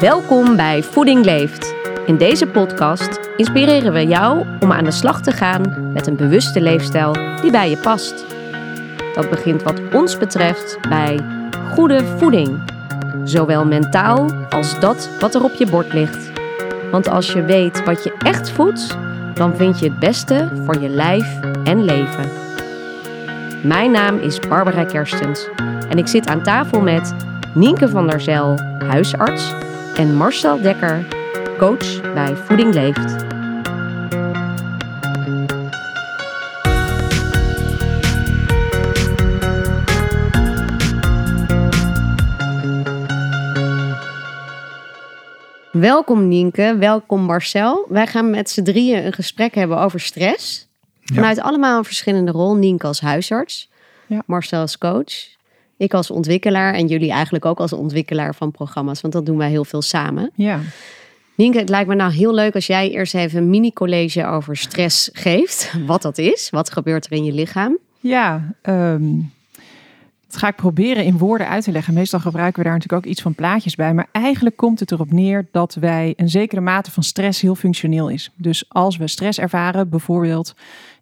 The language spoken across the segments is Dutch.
Welkom bij Voeding Leeft. In deze podcast inspireren we jou om aan de slag te gaan met een bewuste leefstijl die bij je past. Dat begint wat ons betreft bij goede voeding. Zowel mentaal als dat wat er op je bord ligt. Want als je weet wat je echt voedt, dan vind je het beste voor je lijf en leven. Mijn naam is Barbara Kerstens en ik zit aan tafel met Nienke van der Zel, huisarts, en Marcel Dekker, coach bij Voeding Leeft. Welkom Nienke, welkom Marcel. Wij gaan met z'n drieën een gesprek hebben over stress. Vanuit allemaal een verschillende rol. Nienke als huisarts, ja. Marcel als coach. Ik als ontwikkelaar en jullie eigenlijk ook als ontwikkelaar van programma's, want dat doen wij heel veel samen. Ja. Nienke, het lijkt me nou heel leuk als jij eerst even een mini-college over stress geeft. Wat dat is, wat gebeurt er in je lichaam? Ja, um, dat ga ik proberen in woorden uit te leggen. Meestal gebruiken we daar natuurlijk ook iets van plaatjes bij. Maar eigenlijk komt het erop neer dat wij een zekere mate van stress heel functioneel is. Dus als we stress ervaren, bijvoorbeeld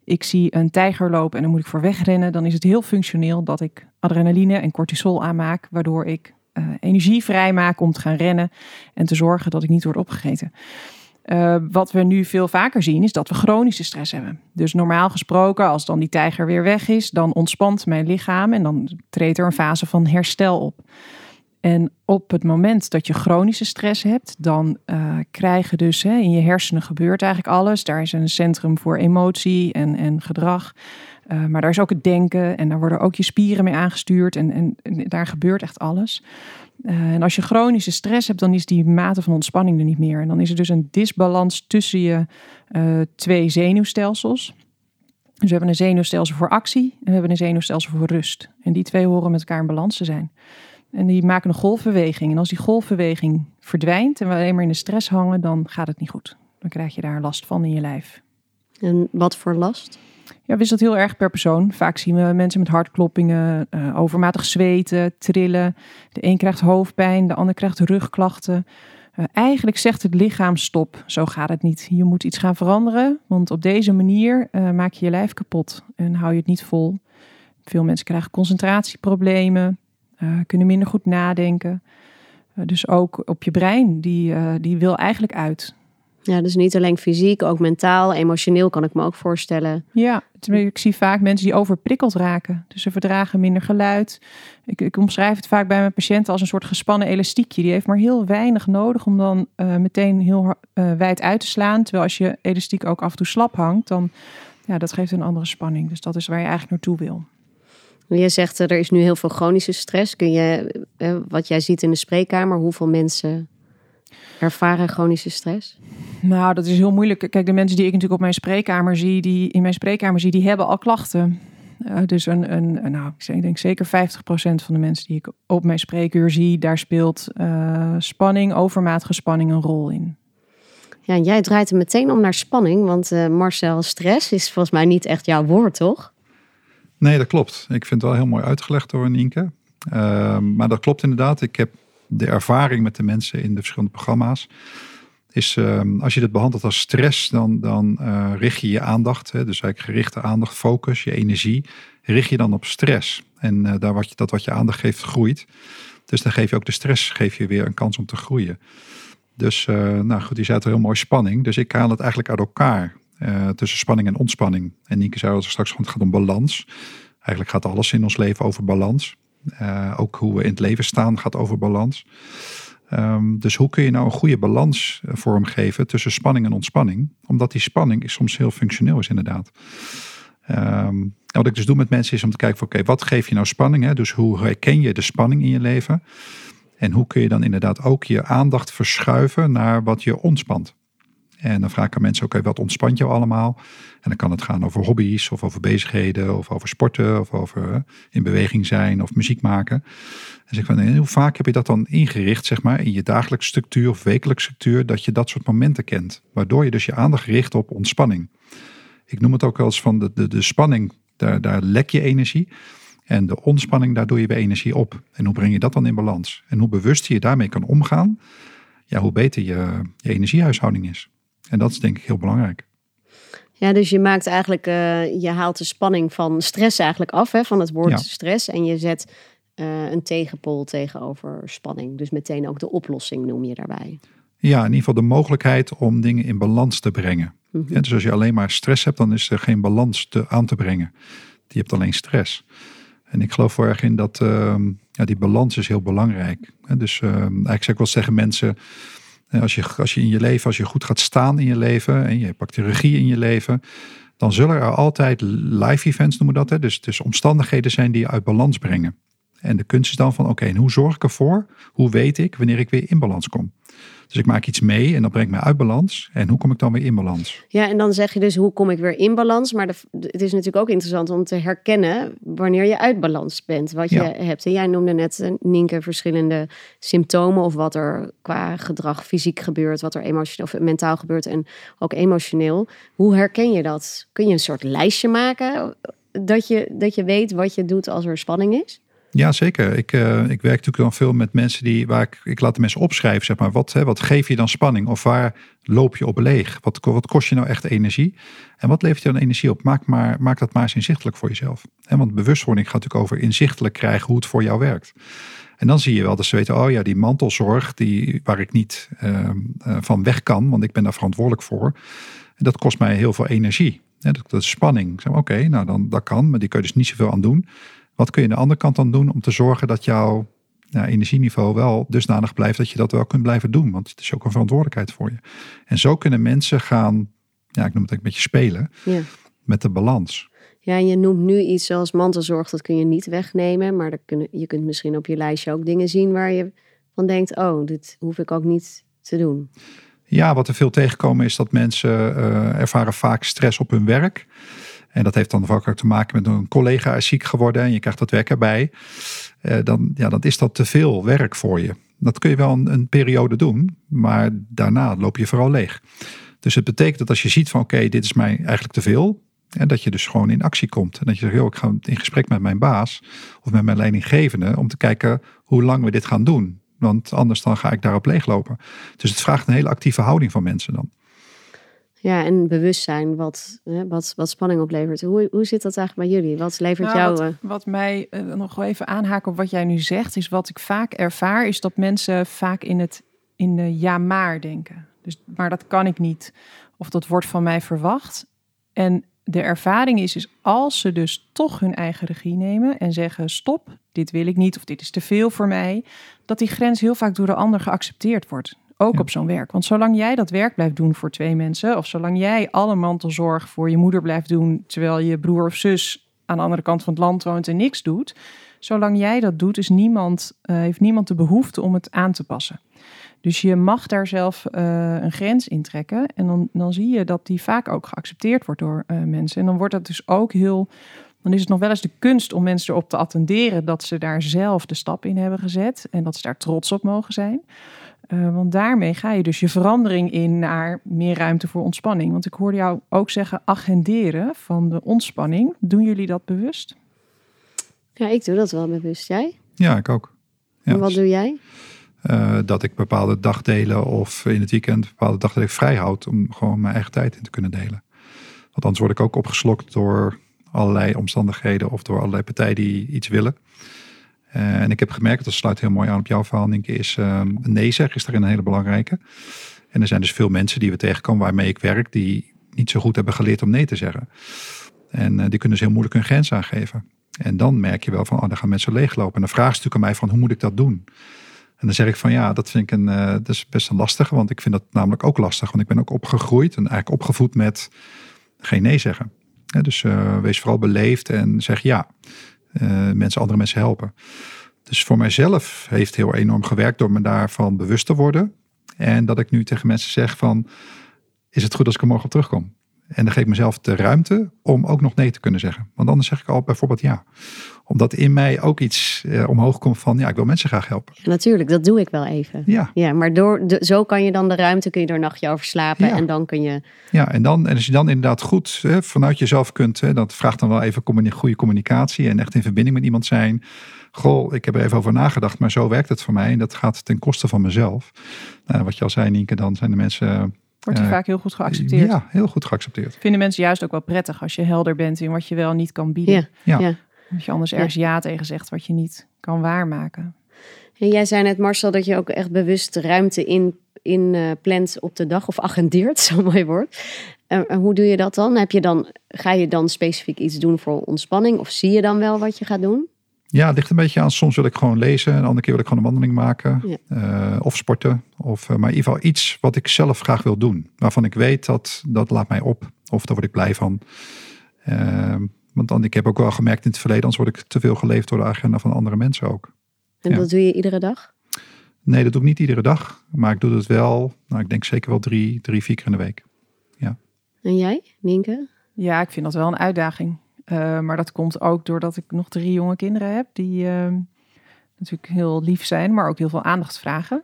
ik zie een tijger lopen en dan moet ik voor wegrennen, dan is het heel functioneel dat ik adrenaline en cortisol aanmaak, waardoor ik uh, energie vrijmaak om te gaan rennen en te zorgen dat ik niet word opgegeten. Uh, wat we nu veel vaker zien is dat we chronische stress hebben. Dus normaal gesproken, als dan die tijger weer weg is, dan ontspant mijn lichaam en dan treedt er een fase van herstel op. En op het moment dat je chronische stress hebt, dan uh, krijgen dus hè, in je hersenen gebeurt eigenlijk alles. Daar is een centrum voor emotie en, en gedrag. Uh, maar daar is ook het denken en daar worden ook je spieren mee aangestuurd en, en, daar gebeurt echt alles. Uh, en als je chronische stress hebt, dan is die mate van ontspanning er niet meer. En dan is er dus een disbalans tussen je twee zenuwstelsels. Dus we hebben een zenuwstelsel voor actie en we hebben een zenuwstelsel voor rust. En die twee horen met elkaar in balans te zijn. En die maken een golfbeweging. En als die golfbeweging verdwijnt en we alleen maar in de stress hangen, dan gaat het niet goed. Dan krijg je daar last van in je lijf. En wat voor last? Ja, wisselt heel erg per persoon. Vaak zien we mensen met hartkloppingen, uh, overmatig zweten, trillen. De een krijgt hoofdpijn, de ander krijgt rugklachten. Uh, eigenlijk zegt het lichaam stop, zo gaat het niet. Je moet iets gaan veranderen, want op deze manier uh, maak je je lijf kapot en hou je het niet vol. Veel mensen krijgen concentratieproblemen, uh, kunnen minder goed nadenken. Uh, dus ook op je brein, die, uh, die wil eigenlijk uit. Ja, dus niet alleen fysiek, ook mentaal, emotioneel kan ik me ook voorstellen. Ja, ik zie vaak mensen die overprikkeld raken. Dus ze verdragen minder geluid. Ik, ik omschrijf het vaak bij mijn patiënten als een soort gespannen elastiekje. Die heeft maar heel weinig nodig om dan meteen heel wijd uit te slaan. Terwijl als je elastiek ook af en toe slap hangt, dan ja, dat geeft een andere spanning. Dus dat is waar je eigenlijk naartoe wil. Je zegt er is nu heel veel chronische stress. Kun je, wat jij ziet in de spreekkamer, hoeveel mensen ervaren chronische stress? Nou, dat is heel moeilijk. Kijk, de mensen die ik natuurlijk op mijn spreekkamer zie, die in mijn spreekkamer zie, die hebben al klachten. Uh, dus een, een, nou, ik denk zeker 50% van de mensen die ik op mijn spreekuur zie, daar speelt uh, spanning, overmatige spanning een rol in. Ja, en jij draait er meteen om naar spanning, want uh, Marcel, stress is volgens mij niet echt jouw woord, toch? Nee, dat klopt. Ik vind het wel heel mooi uitgelegd door Nienke. Uh, maar dat klopt inderdaad. Ik heb de ervaring met de mensen in de verschillende programma's. Is uh, als je dit behandelt als stress, dan, dan uh, richt je je aandacht, hè, dus eigenlijk gerichte aandacht, focus, je energie, richt je dan op stress. En uh, daar wat je, dat wat je aandacht geeft, groeit. Dus dan geef je ook de stress, geef je weer een kans om te groeien. Dus, uh, nou goed, die zei het heel mooi spanning. Dus ik haal het eigenlijk uit elkaar. Uh, tussen spanning en ontspanning. En Nienke zei al straks, het gaat om balans. Eigenlijk gaat alles in ons leven over balans. Uh, ook hoe we in het leven staan gaat over balans. Um, dus hoe kun je nou een goede balans vormgeven tussen spanning en ontspanning? Omdat die spanning soms heel functioneel is inderdaad. Um, wat ik dus doe met mensen is om te kijken oké, wat geef je nou spanning? Hè? Dus hoe herken je de spanning in je leven? En hoe kun je dan inderdaad ook je aandacht verschuiven naar wat je ontspant? En dan vraag ik aan mensen, oké, wat ontspant jou allemaal? En dan kan het gaan over hobby's of over bezigheden of over sporten of over in beweging zijn of muziek maken. En zeg van, hoe vaak heb je dat dan ingericht, zeg maar, in je dagelijkse structuur of wekelijkse structuur, dat je dat soort momenten kent, waardoor je dus je aandacht richt op ontspanning. Ik noem het ook wel eens van de, de, de spanning, daar, daar lek je energie. En de ontspanning, daar doe je weer energie op. En hoe breng je dat dan in balans? En hoe bewust je daarmee kan omgaan, ja, hoe beter je, je energiehuishouding is. En dat is denk ik heel belangrijk. Ja, dus je maakt eigenlijk, uh, je haalt de spanning van stress eigenlijk af, hè, van het woord stress. En je zet uh, een tegenpol tegenover spanning. Dus meteen ook de oplossing noem je daarbij. Ja, in ieder geval de mogelijkheid om dingen in balans te brengen. Mm -hmm. dus als je alleen maar stress hebt, dan is er geen balans te, aan te brengen. Je hebt alleen stress. En ik geloof heel erg in dat uh, ja, die balans is heel belangrijk. Dus uh, eigenlijk zeg ik wel zeggen mensen, als je, als je in je leven, als je goed gaat staan in je leven en je pakt de regie in je leven, dan zullen er altijd live events noemen dat. Hè? Dus, dus omstandigheden zijn die je uit balans brengen. En de kunst is dan van oké, hoe zorg ik ervoor? Hoe weet ik wanneer ik weer in balans kom? Dus ik maak iets mee en dat brengt mij uit balans. En hoe kom ik dan weer in balans? Ja, en dan zeg je dus hoe kom ik weer in balans? Maar de, het is natuurlijk ook interessant om te herkennen wanneer je uit balans bent. Wat je hebt. En jij noemde net, eh, Nienke, verschillende symptomen of wat er qua gedrag fysiek gebeurt, wat er emotioneel of mentaal gebeurt en ook emotioneel. Hoe herken je dat? Kun je een soort lijstje maken dat je, dat je weet wat je doet als er spanning is? Ja, zeker. Ik, uh, ik werk natuurlijk dan veel met mensen die, waar ik, ik laat de mensen opschrijven, zeg maar, wat, hè, wat geef je dan spanning? Of waar loop je op leeg? Wat, kost je nou echt energie? En wat levert je dan energie op? Maak, maar, maak dat maar eens inzichtelijk voor jezelf. Want bewustwording gaat natuurlijk over inzichtelijk krijgen hoe het voor jou werkt. En dan zie je wel dat ze weten, oh ja, die mantelzorg, die, waar ik niet uh, van weg kan, want ik ben daar verantwoordelijk voor. En dat kost mij heel veel energie. dat, dat is spanning. Oké, nou dan dat kan, maar die kun je dus niet zoveel aan doen. Wat kun je aan de andere kant dan doen om te zorgen dat jouw ja, energieniveau wel dusdanig blijft dat je dat wel kunt blijven doen? Want het is ook een verantwoordelijkheid voor je. En zo kunnen mensen gaan, ja, ik noem het een beetje spelen ja. met de balans. Ja, en je noemt nu iets zoals mantelzorg, dat kun je niet wegnemen. Maar kun, je kunt misschien op je lijstje ook dingen zien waar je van denkt, oh, dit hoef ik ook niet te doen. Ja, wat er veel tegenkomen is dat mensen uh, ervaren vaak stress op hun werk. En dat heeft dan vaak ook te maken met een collega is ziek geworden en je krijgt dat werk erbij. Uh, dan, ja, dan is dat te veel werk voor je. Dat kun je wel een, een, periode doen, maar daarna loop je vooral leeg. Dus het betekent dat als je ziet van oké, dit is mij eigenlijk te veel. En dat je dus gewoon in actie komt. En dat je zegt, joh, ik ga in gesprek met mijn baas of met mijn leidinggevende om te kijken hoe lang we dit gaan doen. Want anders dan ga ik daarop leeglopen. Dus het vraagt een hele actieve houding van mensen dan. Ja, en bewustzijn wat, wat, wat spanning oplevert. Hoe, hoe zit dat eigenlijk bij jullie? Wat levert nou, jou... Wat, eh? wat mij uh, nog even aanhaken op wat jij nu zegt... is wat ik vaak ervaar... is dat mensen vaak in het in de ja-maar denken. Dus, maar dat kan ik niet. Of dat wordt van mij verwacht. En de ervaring is, is als ze dus toch hun eigen regie nemen... en zeggen stop, dit wil ik niet of dit is te veel voor mij... dat die grens heel vaak door de ander geaccepteerd wordt ook op zo'n werk. Want zolang jij dat werk blijft doen voor twee mensen, of zolang jij alle mantelzorg voor je moeder blijft doen, terwijl je broer of zus aan de andere kant van het land woont en niks doet, zolang jij dat doet, is niemand, uh, heeft niemand de behoefte om het aan te passen. Dus je mag daar zelf uh, een grens in trekken. En dan, dan zie je dat die vaak ook geaccepteerd wordt door uh, mensen. En dan wordt dat dus ook heel. Dan is het nog wel eens de kunst om mensen erop te attenderen dat ze daar zelf de stap in hebben gezet. En dat ze daar trots op mogen zijn. Uh, want daarmee ga je dus je verandering in naar meer ruimte voor ontspanning. Want ik hoorde jou ook zeggen agenderen van de ontspanning. Doen jullie dat bewust? Ja, ik doe dat wel bewust. Jij? Ja, ik ook. Ja. En wat doe jij? Uh, dat ik bepaalde dagdelen of in het weekend bepaalde dagdelen vrij houd om gewoon mijn eigen tijd in te kunnen delen. Want anders word ik ook opgeslokt door allerlei omstandigheden of door allerlei partijen die iets willen. Uh, en ik heb gemerkt, dat sluit heel mooi aan op jouw verhaal, denk ik, is uh, nee zeggen is daarin een hele belangrijke. En er zijn dus veel mensen die we tegenkomen waarmee ik werk, die niet zo goed hebben geleerd om nee te zeggen. En uh, die kunnen dus heel moeilijk hun grens aangeven. En dan merk je wel van, oh, dan gaan mensen leeglopen. En dan vragen ze natuurlijk aan mij van, hoe moet ik dat doen? En dan zeg ik van, ja, dat vind ik een, dat is best een lastige, want ik vind dat namelijk ook lastig. Want ik ben ook opgegroeid en eigenlijk opgevoed met geen nee zeggen. dus wees vooral beleefd en zeg ja. Uh, mensen, andere mensen helpen. Dus voor mijzelf heeft heel enorm gewerkt door me daarvan bewust te worden. En dat ik nu tegen mensen zeg van, is het goed als ik er morgen op terugkom? En dan geef ik mezelf de ruimte om ook nog nee te kunnen zeggen. Want anders zeg ik al bijvoorbeeld ja. Omdat in mij ook iets eh, omhoog komt van ja, ik wil mensen graag helpen. Ja, natuurlijk, dat doe ik wel even. Ja. Ja, maar door, de, zo kan je dan de ruimte, kun je er een nachtje over slapen. Ja. En dan kun je, Ja, en, dan, en als je dan inderdaad goed hè, vanuit jezelf kunt, hè, dat vraagt dan wel even communi- goede communicatie en echt in verbinding met iemand zijn. Goh, ik heb er even over nagedacht, maar zo werkt het voor mij. En dat gaat ten koste van mezelf. Nou, wat je al zei, Nienke, dan zijn de mensen Wordt die Eh, vaak heel goed geaccepteerd. ja, heel goed geaccepteerd. Vinden mensen juist ook wel prettig als je helder bent in wat je wel niet kan bieden. ja, Ja. ja. Dat je anders ergens ja tegen zegt wat je niet kan waarmaken. En jij zei net, Marcel, dat je ook echt bewust ruimte in, in eh, plant op de dag of agendeert, zo'n mooi woord. En, en hoe doe je dat dan? Heb je dan? Ga je dan specifiek iets doen voor ontspanning? Of zie je dan wel wat je gaat doen? Ja, het ligt een beetje aan. Soms wil ik gewoon lezen. Een andere keer wil ik gewoon een wandeling maken. Ja. eh, of sporten. Of, eh, maar in ieder geval iets wat ik zelf graag wil doen. Waarvan ik weet dat dat laat mij op. Of daar word ik blij van. Ehm, want dan, ik heb ook wel gemerkt in het verleden. Anders word ik te veel geleefd door de agenda van andere mensen ook. En Ja. dat doe je iedere dag? Nee, dat doe ik niet iedere dag. Maar ik doe het wel. Nou, ik denk zeker wel drie, drie vier keer in de week. En jij, Nienke? Ja, ik vind dat wel een uitdaging. Eh, maar dat komt ook doordat ik nog drie jonge kinderen heb die eh, natuurlijk heel lief zijn, maar ook heel veel aandacht vragen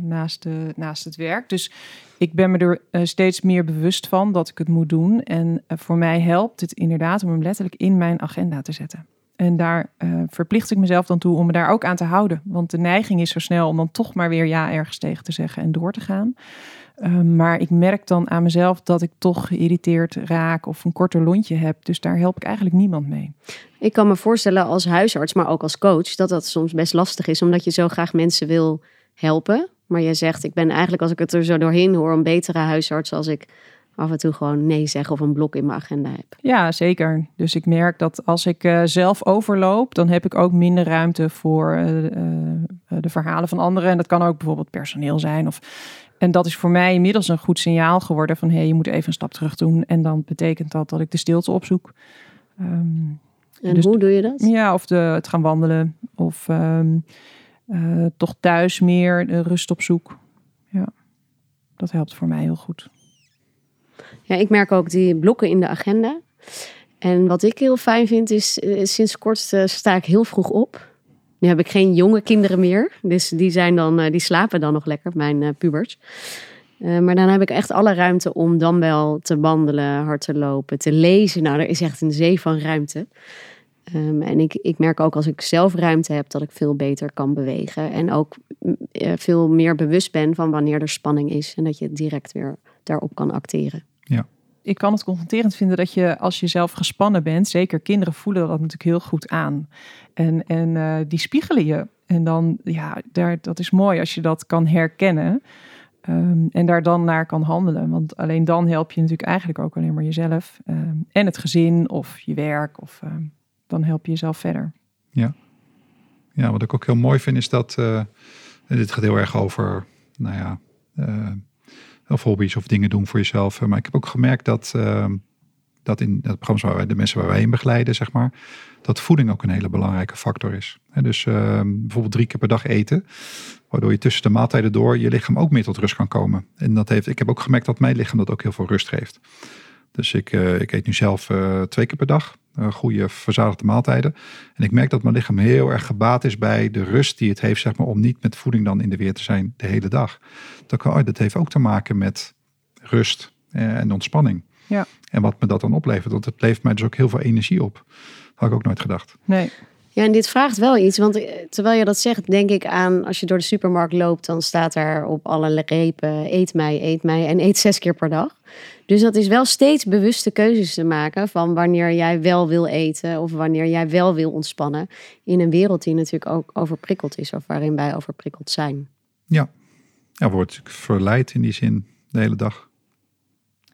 naast, de, naast het werk. Dus ik ben me er eh, steeds meer bewust van dat ik het moet doen. En eh, voor mij helpt het inderdaad om hem letterlijk in mijn agenda te zetten. En daar eh, verplicht ik mezelf dan toe om me daar ook aan te houden. Want de neiging is zo snel om dan toch maar weer ja ergens tegen te zeggen en door te gaan. Maar ik merk dan aan mezelf dat ik toch geïrriteerd raak of een korter lontje heb. Dus daar help ik eigenlijk niemand mee. Ik kan me voorstellen als huisarts, maar ook als coach, dat dat soms best lastig is, omdat je zo graag mensen wil helpen. Maar je zegt, ik ben eigenlijk, als ik het er zo doorheen hoor, een betere huisarts als ik af en toe gewoon nee zeg of een blok in mijn agenda heb. Ja, zeker. Dus ik merk dat als ik uh, zelf overloop, dan heb ik ook minder ruimte voor uh, uh, de verhalen van anderen. En dat kan ook bijvoorbeeld personeel zijn. Of, en dat is voor mij inmiddels een goed signaal geworden van hé, hey, je moet even een stap terug doen. En dan betekent dat dat ik de stilte opzoek. Um, en dus, hoe doe je dat? Ja, of de, het gaan wandelen. Of um, toch thuis meer rust op zoek. Ja, dat helpt voor mij heel goed. Ja, ik merk ook die blokken in de agenda. En wat ik heel fijn vind is, uh, sinds kort uh, sta ik heel vroeg op. Nu heb ik geen jonge kinderen meer, dus die, zijn dan, die slapen dan nog lekker, mijn pubers. maar dan heb ik echt alle ruimte om dan wel te wandelen, hard te lopen, te lezen. Nou, er is echt een zee van ruimte. Um, en ik, ik merk ook als ik zelf ruimte heb, dat ik veel beter kan bewegen. En ook veel meer bewust ben van wanneer er spanning is. En dat je direct weer daarop kan acteren. Ja. Ik kan het confronterend vinden dat je als je zelf gespannen bent, zeker kinderen voelen dat natuurlijk heel goed aan. En, en uh, die spiegelen je. En dan, ja, daar, dat is mooi als je dat kan herkennen. Um, en daar dan naar kan handelen. Want alleen dan help je natuurlijk eigenlijk ook alleen maar jezelf. Um, en het gezin of je werk. Of um, dan help je jezelf verder. Ja. ja, wat ik ook heel mooi vind is dat. Uh, dit gaat heel erg over. Nou ja. Uh, of hobby's of dingen doen voor jezelf. Maar ik heb ook gemerkt dat, uh, dat in het programma waar wij, de mensen waar wij in begeleiden, zeg maar, dat voeding ook een hele belangrijke factor is. En dus uh, bijvoorbeeld drie keer per dag eten, waardoor je tussen de maaltijden door je lichaam ook meer tot rust kan komen. En dat heeft, ik heb ook gemerkt dat mijn lichaam dat ook heel veel rust geeft. Dus ik, uh, ik eet nu zelf uh, twee keer per dag. Uh, goede verzadigde maaltijden. En ik merk dat mijn lichaam heel erg gebaat is bij de rust die het heeft, zeg maar, om niet met voeding dan in de weer te zijn de hele dag. Dat, kan, oh, dat heeft ook te maken met rust en ontspanning. Ja. En wat me dat dan oplevert. Want het levert mij dus ook heel veel energie op. Had ik ook nooit gedacht. Nee. Ja, en dit vraagt wel iets. Want terwijl je dat zegt, denk ik aan als je door de supermarkt loopt, dan staat er op alle repen: eet mij, eet mij en eet zes keer per dag. Dus dat is wel steeds bewuste keuzes te maken van wanneer jij wel wil eten of wanneer jij wel wil ontspannen. In een wereld die natuurlijk ook overprikkeld is of waarin wij overprikkeld zijn. Ja, ja wordt verleid in die zin de hele dag.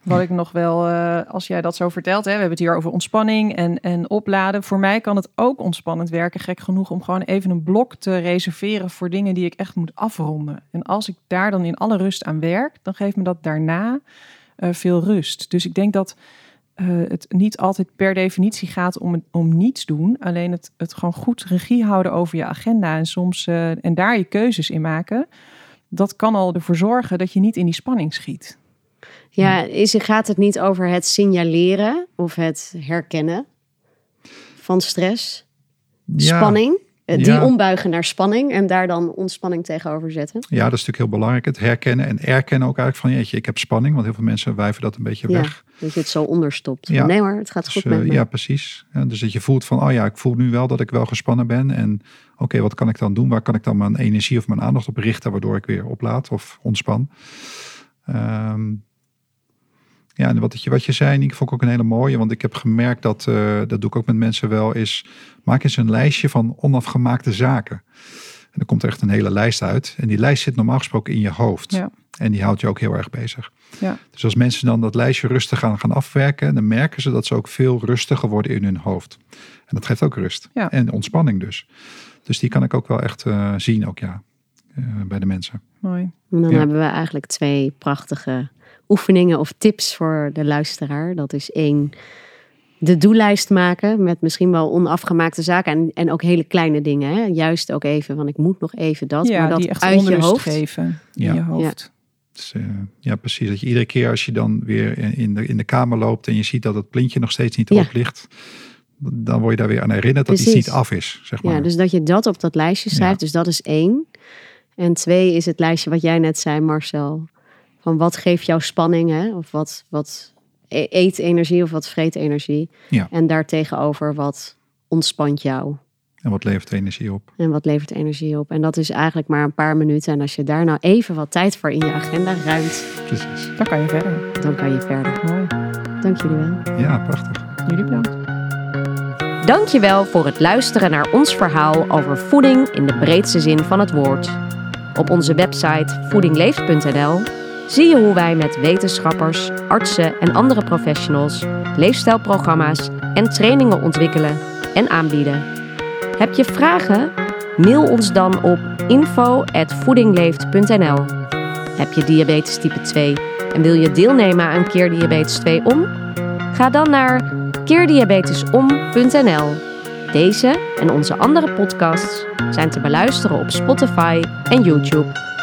Wat ik nog wel, uh, als jij dat zo vertelt, hè, we hebben het hier over ontspanning en, en opladen. Voor mij kan het ook ontspannend werken, gek genoeg, om gewoon even een blok te reserveren voor dingen die ik echt moet afronden. En als ik daar dan in alle rust aan werk, dan geeft me dat daarna uh, veel rust. Dus ik denk dat uh, het niet altijd per definitie gaat om, om niets doen. Alleen het, het gewoon goed regie houden over je agenda en soms en daar je keuzes in maken. Dat kan al ervoor zorgen dat je niet in die spanning schiet. Ja, is, gaat het niet over het signaleren of het herkennen van stress? Ja, Spanning? Eh, Die Ja. ombuigen naar spanning en daar dan ontspanning tegenover zetten. Ja, dat is natuurlijk heel belangrijk. Het herkennen en erkennen ook eigenlijk van jeetje, ik heb spanning. Want heel veel mensen wijven dat een beetje Ja, weg. dat je het zo onderstopt. Ja. Nee hoor, het gaat Dus, goed eh, met me. ja, precies. Dus dat je voelt van, oh ja, ik voel nu wel dat ik wel gespannen ben. En oké, wat kan ik dan doen? Waar kan ik dan mijn energie of mijn aandacht op richten, waardoor ik weer oplaad of ontspan? Ehm, ja, en wat je, wat je zei, Niek, vond ik ook een hele mooie. Want ik heb gemerkt dat, eh, dat doe ik ook met mensen wel, is maak eens een lijstje van onafgemaakte zaken. En dan komt er echt een hele lijst uit. En die lijst zit normaal gesproken in je hoofd. Ja. En die houdt je ook heel erg bezig. Ja. Dus als mensen dan dat lijstje rustig gaan, gaan afwerken, dan merken ze dat ze ook veel rustiger worden in hun hoofd. En dat geeft ook rust. Ja. En ontspanning dus. Dus die kan ik ook wel echt eh, zien, ook ja, eh, bij de mensen. Mooi. En dan Ja. hebben we eigenlijk twee prachtige oefeningen of tips voor de luisteraar. Dat is één, de doellijst maken met misschien wel onafgemaakte zaken en, en ook hele kleine dingen. Hè? Juist ook even, want ik moet nog even dat, ja, maar dat die echt uit je hoofd. geven in Ja. je hoofd. Dus, eh, ja, precies. Dat je iedere keer als je dan weer in de, in de kamer loopt en je ziet dat het plintje nog steeds niet Ja. erop ligt, dan word je daar weer aan herinnerd dat iets Precies. niet af is, zeg maar. Ja, dus dat je dat op dat lijstje schrijft. Ja. Dus dat is één. En twee is het lijstje wat jij net zei, Marcel. Van wat geeft jou spanning, hè? Of wat, wat e- eet energie of wat vreet energie. Ja. En daartegenover wat ontspant jou. En wat levert energie op? En wat levert energie op. En dat is eigenlijk maar een paar minuten. En als je daar nou even wat tijd voor in je agenda ruimt, Precies. Dan kan je verder. dan kan je verder. Mooi. Dank jullie wel. Ja, prachtig. Jullie bedankt. Dankjewel voor het luisteren naar ons verhaal over voeding in de breedste zin van het woord. Op onze website voedingleeft.nl zie je hoe wij met wetenschappers, artsen en andere professionals leefstijlprogramma's en trainingen ontwikkelen en aanbieden. Heb je vragen? Mail ons dan op info@voedingleeft.nl. Heb je diabetes type 2 en wil je deelnemen aan Keer Diabetes 2 om? Ga dan naar keerdiabetesom.nl. Deze en onze andere podcasts zijn te beluisteren op Spotify en YouTube.